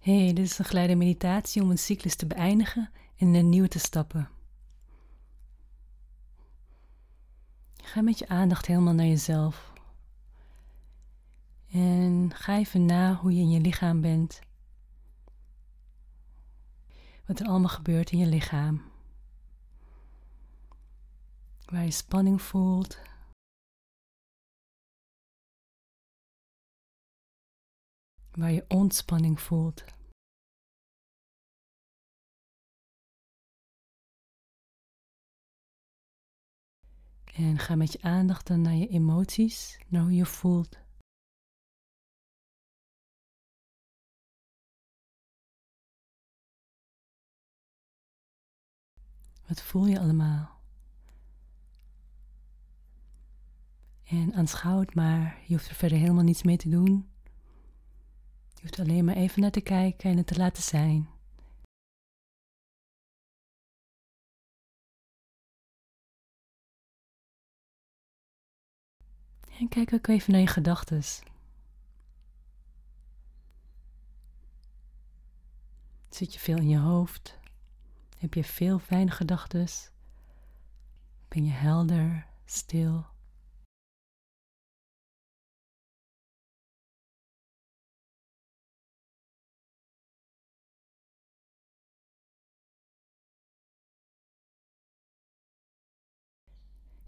Hey, dit is een geleide meditatie om een cyclus te beëindigen en een nieuwe te stappen. Ga met je aandacht helemaal naar jezelf. En ga even na hoe je in je lichaam bent. Wat er allemaal gebeurt in je lichaam. Waar je spanning voelt. Waar je ontspanning voelt. En ga met je aandacht dan naar je emoties, naar hoe je voelt. Wat voel je allemaal? En aanschouw het maar. Je hoeft er verder helemaal niets mee te doen. Je hoeft alleen maar even naar te kijken en het te laten zijn. En kijk ook even naar je gedachten. Zit je veel in je hoofd? Heb je veel fijne gedachten? Ben je helder, stil?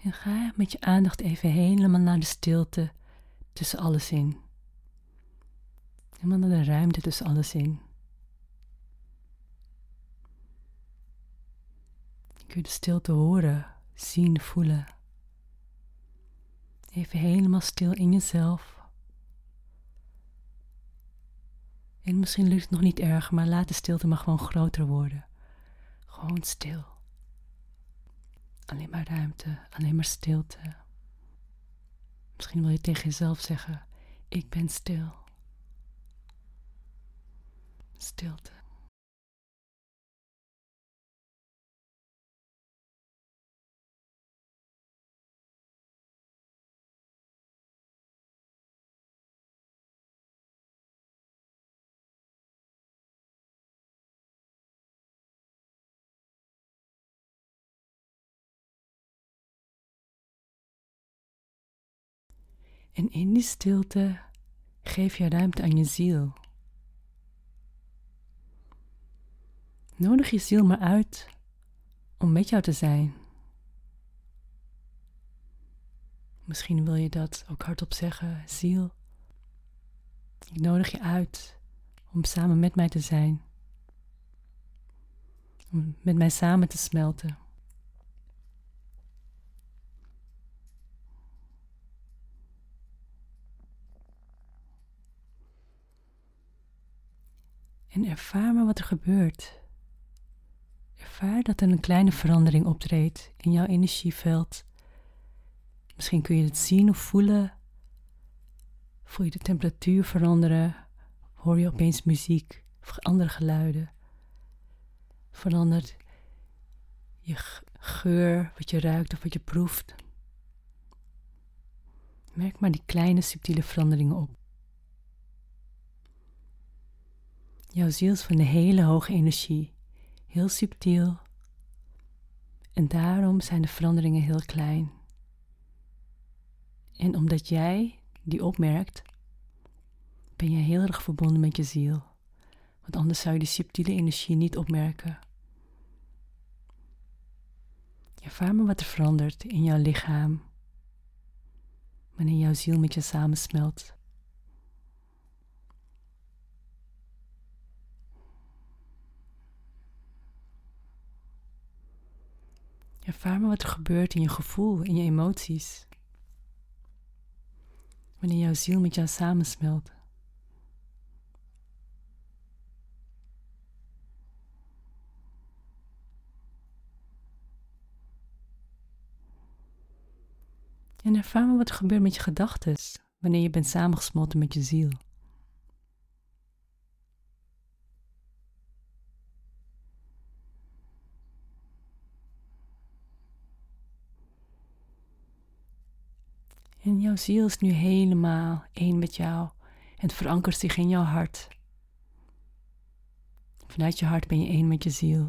En ga met je aandacht even helemaal naar de stilte tussen alles in. Helemaal naar de ruimte tussen alles in. Je de stilte horen, zien, voelen. Even helemaal stil in jezelf. En misschien lukt het nog niet erg, maar laat de stilte maar gewoon groter worden. Gewoon stil. Alleen maar ruimte, alleen maar stilte. Misschien wil je tegen jezelf zeggen: Ik ben stil. Stilte. En in die stilte geef je ruimte aan je ziel. Nodig je ziel maar uit om met jou te zijn. Misschien wil je dat ook hardop zeggen, ziel. Ik nodig je uit om samen met mij te zijn. Om met mij samen te smelten. En ervaar maar wat er gebeurt. Ervaar dat er een kleine verandering optreedt in jouw energieveld. Misschien kun je het zien of voelen. Voel je de temperatuur veranderen? Hoor je opeens muziek of andere geluiden? Verandert je geur, wat je ruikt of wat je proeft? Merk maar die kleine subtiele veranderingen op. Jouw ziel is van de hele hoge energie, heel subtiel. En daarom zijn de veranderingen heel klein. En omdat jij die opmerkt, ben je heel erg verbonden met je ziel. Want anders zou je die subtiele energie niet opmerken. Ervaar maar wat er verandert in jouw lichaam wanneer jouw ziel met je samensmelt. Ervaar maar wat er gebeurt in je gevoel, in je emoties. Wanneer jouw ziel met jou samensmelt. En ervaar maar wat er gebeurt met je gedachten wanneer je bent samengesmolten met je ziel. En jouw ziel is nu helemaal één met jou en verankert zich in jouw hart. Vanuit je hart ben je één met je ziel.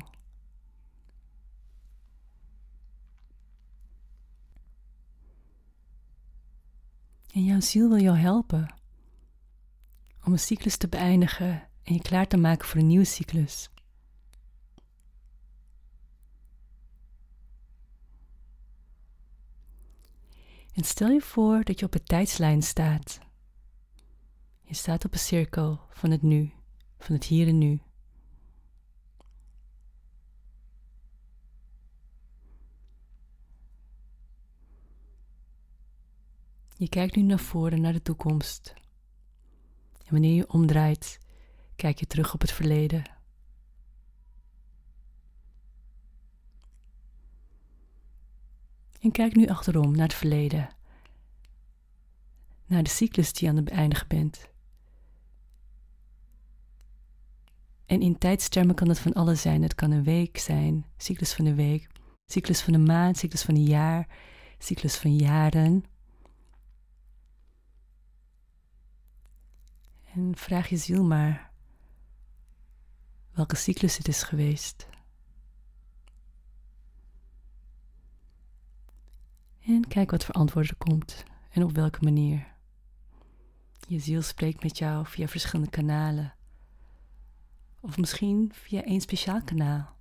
En jouw ziel wil jou helpen om een cyclus te beëindigen en je klaar te maken voor een nieuwe cyclus. En stel je voor dat je op een tijdslijn staat. Je staat op een cirkel van het nu, van het hier en nu. Je kijkt nu naar voren, naar de toekomst. En wanneer je omdraait, kijk je terug op het verleden. En kijk nu achterom naar het verleden. Naar de cyclus die je aan het beëindigen bent. En in tijdstermen kan het van alles zijn. Het kan een week zijn, cyclus van de week, cyclus van de maand, cyclus van een jaar, cyclus van jaren. En vraag je ziel maar welke cyclus het is geweest. En kijk wat voor antwoord er komt en op welke manier. Je ziel spreekt met jou via verschillende kanalen. Of misschien via één speciaal kanaal.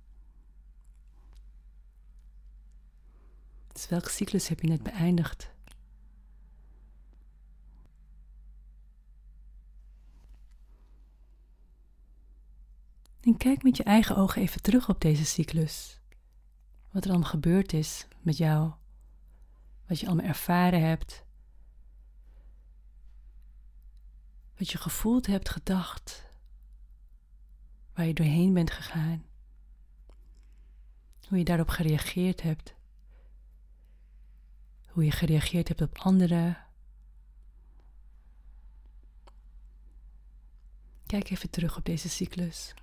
Dus welke cyclus heb je net beëindigd? En kijk met je eigen ogen even terug op deze cyclus. Wat er allemaal gebeurd is met jou. Wat je allemaal ervaren hebt. Wat je gevoeld hebt, gedacht. Waar je doorheen bent gegaan. Hoe je daarop gereageerd hebt. Hoe je gereageerd hebt op anderen. Kijk even terug op deze cyclus.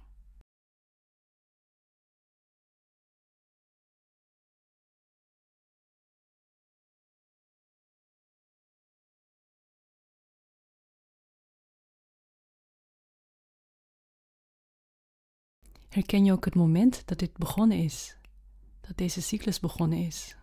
Herken je ook het moment dat dit begonnen is? Dat deze cyclus begonnen is?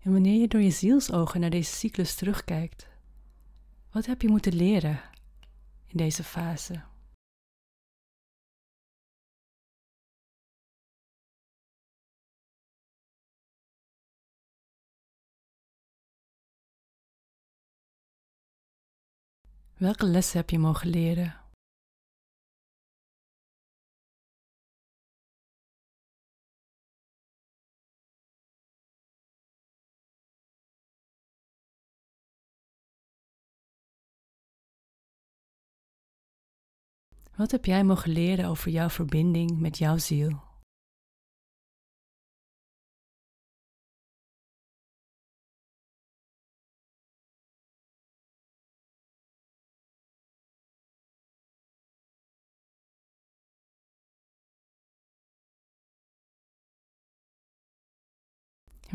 En wanneer je door je zielsogen naar deze cyclus terugkijkt, wat heb je moeten leren in deze fase? Welke lessen heb je mogen leren? Wat heb jij mogen leren over jouw verbinding met jouw ziel?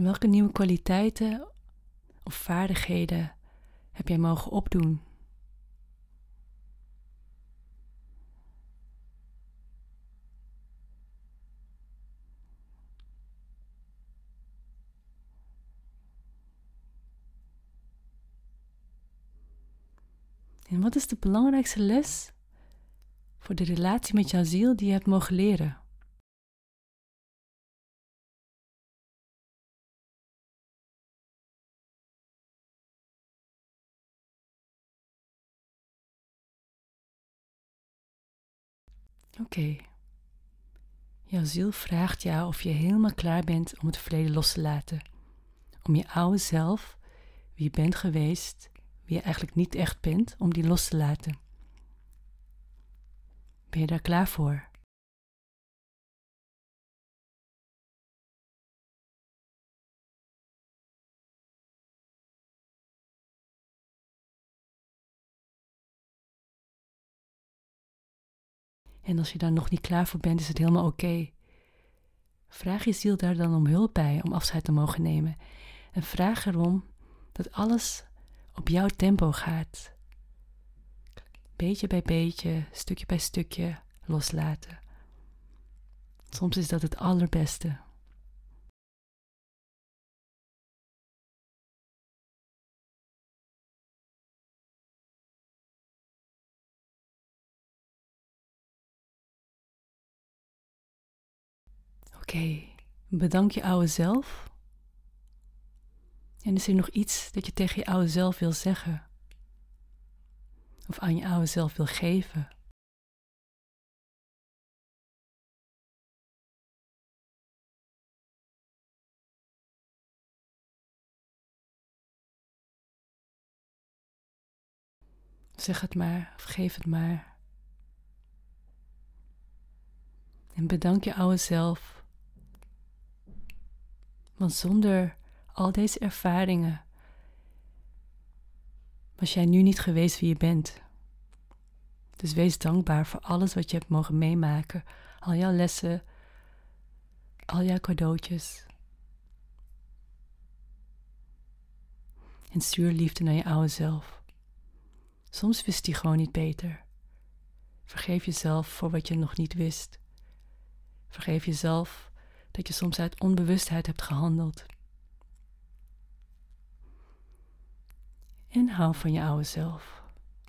Welke nieuwe kwaliteiten of vaardigheden heb jij mogen opdoen? En wat is de belangrijkste les voor de relatie met jouw ziel die je hebt mogen leren? Oké. Jouw ziel vraagt jou of je helemaal klaar bent om het verleden los te laten. Om je oude zelf, wie je bent geweest, wie je eigenlijk niet echt bent, om die los te laten. Ben je daar klaar voor? En als je daar nog niet klaar voor bent, is het helemaal oké. Vraag je ziel daar dan om hulp bij om afscheid te mogen nemen. En vraag erom dat alles op jouw tempo gaat. Beetje bij beetje, stukje bij stukje loslaten. Soms is dat het allerbeste. Oké, bedank je oude zelf. En is er nog iets dat je tegen je oude zelf wil zeggen? Of aan je oude zelf wil geven? Zeg het maar of geef het maar. En bedank je oude zelf. Want zonder al deze ervaringen was jij nu niet geweest wie je bent. Dus wees dankbaar voor alles wat je hebt mogen meemaken, al jouw lessen, al jouw cadeautjes. En stuur liefde naar je oude zelf. Soms wist hij gewoon niet beter. Vergeef jezelf voor wat je nog niet wist. Vergeef jezelf dat je soms uit onbewustheid hebt gehandeld. En hou van je oude zelf.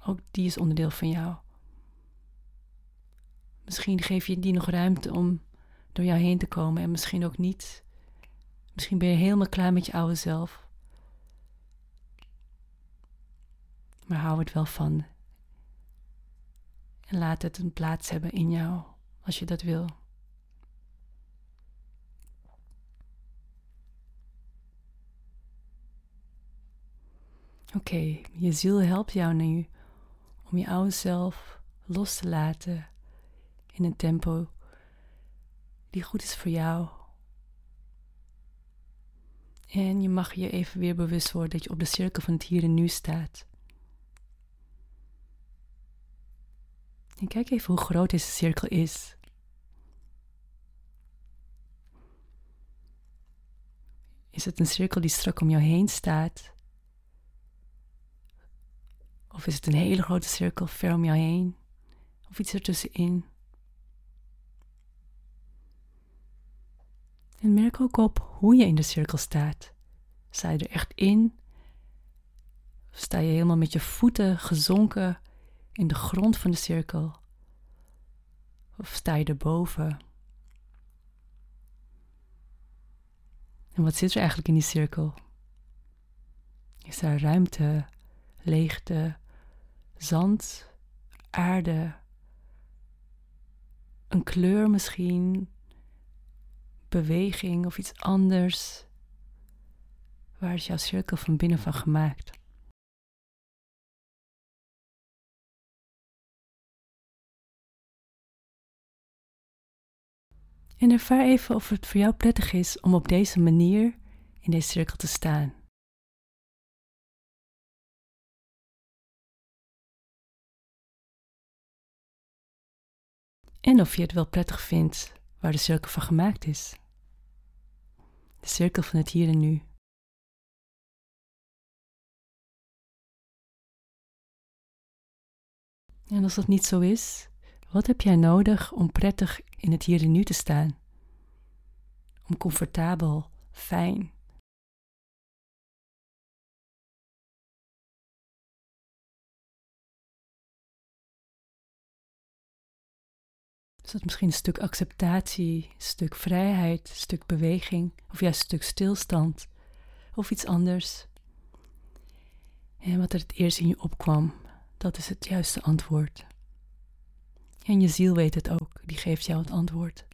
Ook die is onderdeel van jou. Misschien geef je die nog ruimte om door jou heen te komen en misschien ook niet. Misschien ben je helemaal klaar met je oude zelf. maar hou het wel van. En laat het een plaats hebben in jou, als je dat wil. Oké, je ziel helpt jou nu om je oude zelf los te laten in een tempo die goed is voor jou. En je mag je even weer bewust worden dat je op de cirkel van het hier en nu staat. En kijk even hoe groot deze cirkel is. Is het een cirkel die strak om jou heen staat? Of is het een hele grote cirkel ver om jou heen? Of iets ertussenin? En merk ook op hoe je in de cirkel staat. Sta je er echt in? Of sta je helemaal met je voeten gezonken in de grond van de cirkel? Of sta je erboven? En wat zit er eigenlijk in die cirkel? Is daar ruimte, leegte, zand, aarde, een kleur misschien, beweging of iets anders? Waar is jouw cirkel van binnen van gemaakt? En ervaar even of het voor jou prettig is om op deze manier in deze cirkel te staan. En of je het wel prettig vindt waar de cirkel van gemaakt is. De cirkel van het hier en nu. En als dat niet zo is, wat heb jij nodig om prettig in het hier en nu te staan? Om comfortabel, fijn. Is dat misschien een stuk acceptatie, een stuk vrijheid, een stuk beweging, of juist een stuk stilstand, of iets anders? En wat er het eerst in je opkwam, dat is het juiste antwoord. En je ziel weet het ook, die geeft jou het antwoord.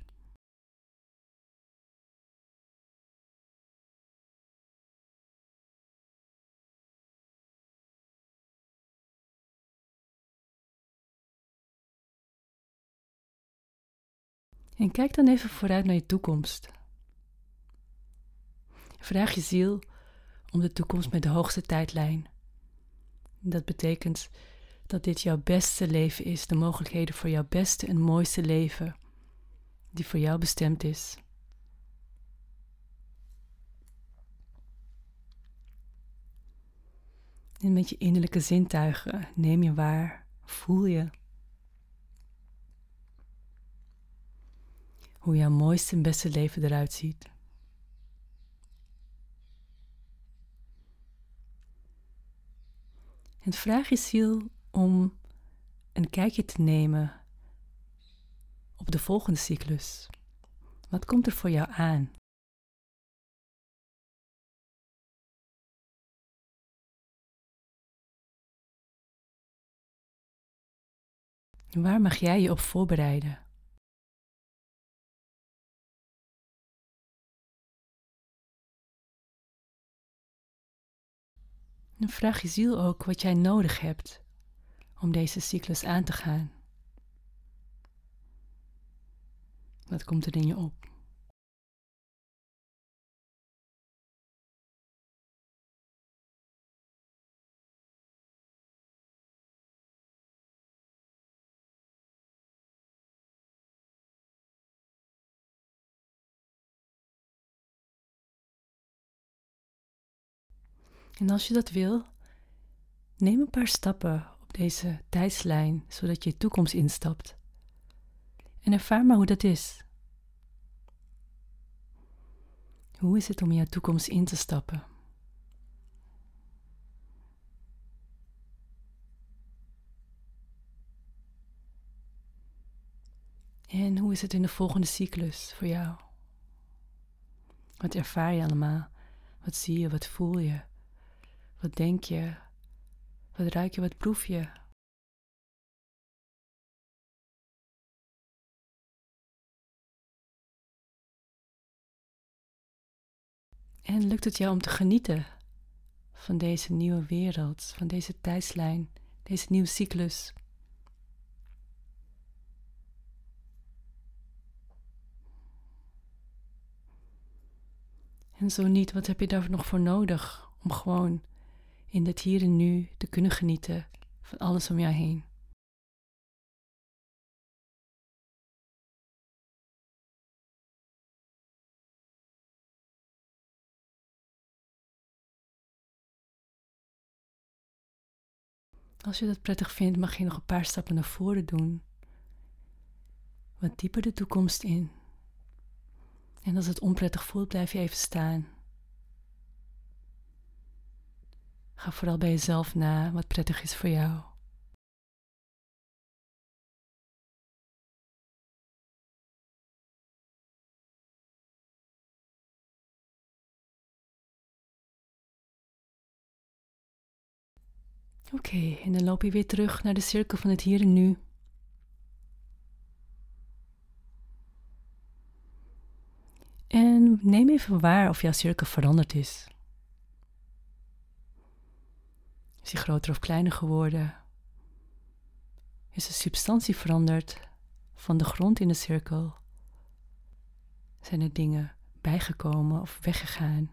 En kijk dan even vooruit naar je toekomst. Vraag je ziel om de toekomst met de hoogste tijdlijn. Dat betekent dat dit jouw beste leven is, de mogelijkheden voor jouw beste en mooiste leven, die voor jou bestemd is. En met je innerlijke zintuigen neem je waar, voel je hoe jouw mooiste en beste leven eruit ziet. En vraag je ziel om een kijkje te nemen op de volgende cyclus. Wat komt er voor jou aan? waar mag jij je op voorbereiden? En vraag je ziel ook wat jij nodig hebt om deze cyclus aan te gaan. Wat komt er in je op? En als je dat wil, neem een paar stappen op deze tijdslijn, zodat je toekomst instapt. En ervaar maar hoe dat is. Hoe is het om jouw toekomst in te stappen? En hoe is het in de volgende cyclus voor jou? Wat ervaar je allemaal? Wat zie je? Wat voel je? Wat denk je? Wat ruik je? Wat proef je? En lukt het jou om te genieten van deze nieuwe wereld, van deze tijdslijn, deze nieuwe cyclus? En zo niet, wat heb je daar nog voor nodig om gewoon in dit hier en nu te kunnen genieten van alles om jou heen. Als je dat prettig vindt, mag je nog een paar stappen naar voren doen. Wat dieper de toekomst in. En als het onprettig voelt, blijf je even staan. Ga vooral bij jezelf na wat prettig is voor jou. Oké, en dan loop je weer terug naar de cirkel van het hier en nu. En neem even waar of jouw cirkel veranderd is. Is hij groter of kleiner geworden? Is de substantie veranderd van de grond in de cirkel? Zijn er dingen bijgekomen of weggegaan?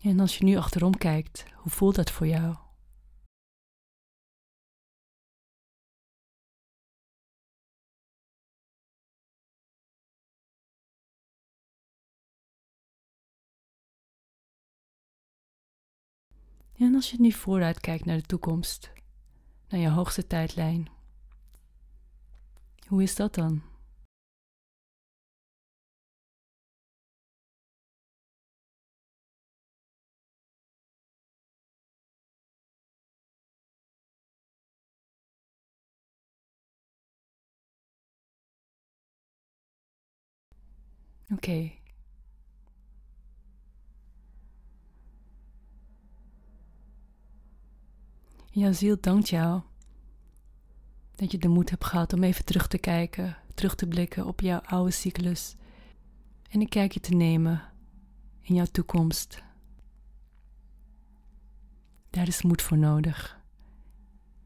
En als je nu achterom kijkt, hoe voelt dat voor jou? En als je nu vooruit kijkt naar de toekomst, naar je hoogste tijdlijn, hoe is dat dan? Oké. Jouw ziel dankt jou dat je de moed hebt gehad om even terug te kijken, terug te blikken op jouw oude cyclus en een kijkje te nemen in jouw toekomst. Daar is moed voor nodig.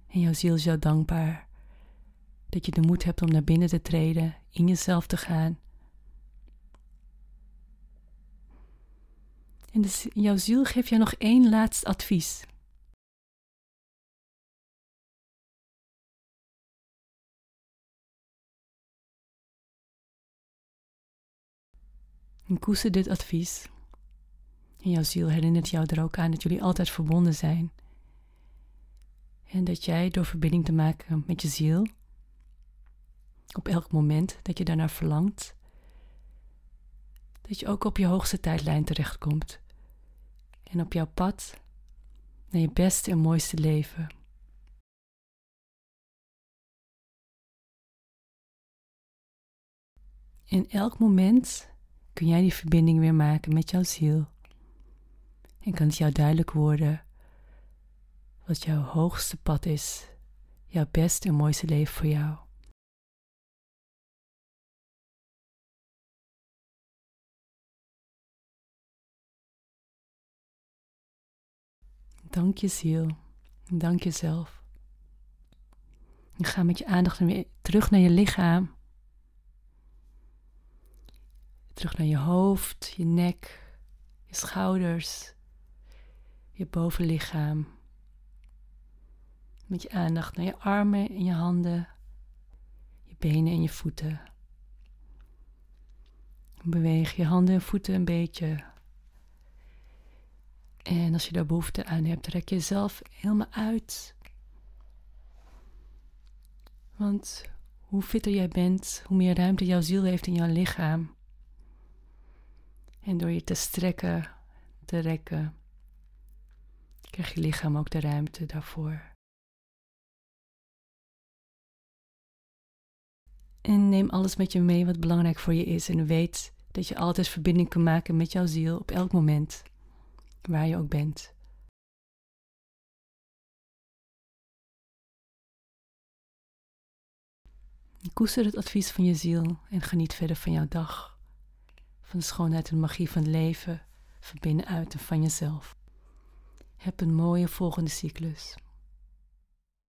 En jouw ziel is jou dankbaar dat je de moed hebt om naar binnen te treden, in jezelf te gaan En dus jouw ziel geeft je nog één laatst advies. En koester dit advies. En jouw ziel herinnert jou er ook aan dat jullie altijd verbonden zijn. En dat jij door verbinding te maken met je ziel, op elk moment dat je daarnaar verlangt, dat je ook op je hoogste tijdlijn terechtkomt. En op jouw pad naar je beste en mooiste leven. In elk moment kun jij die verbinding weer maken met jouw ziel. En kan het jou duidelijk worden wat jouw hoogste pad is, jouw beste en mooiste leven voor jou. Dank je ziel. Dank jezelf. Ga met je aandacht weer terug naar je lichaam. Terug naar je hoofd, je nek, je schouders, je bovenlichaam. Met je aandacht naar je armen en je handen, je benen en je voeten. Beweeg je handen en voeten een beetje en als je daar behoefte aan hebt, trek jezelf helemaal uit. Want hoe fitter jij bent, hoe meer ruimte jouw ziel heeft in jouw lichaam. En door je te strekken, te rekken, krijgt je lichaam ook de ruimte daarvoor. En neem alles met je mee wat belangrijk voor je is. En weet dat je altijd verbinding kan maken met jouw ziel op elk moment waar je ook bent. Koester het advies van je ziel en geniet verder van jouw dag, van de schoonheid en magie van het leven, van binnenuit en van jezelf. Heb een mooie volgende cyclus.